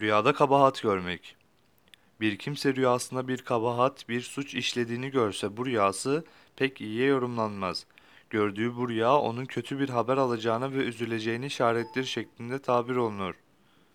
Rüyada kabahat görmek. Bir kimse rüyasında bir kabahat, bir suç işlediğini görse bu rüyası pek iyiye yorumlanmaz. Gördüğü bu rüya onun kötü bir haber alacağına ve üzüleceğini işarettir şeklinde tabir olunur.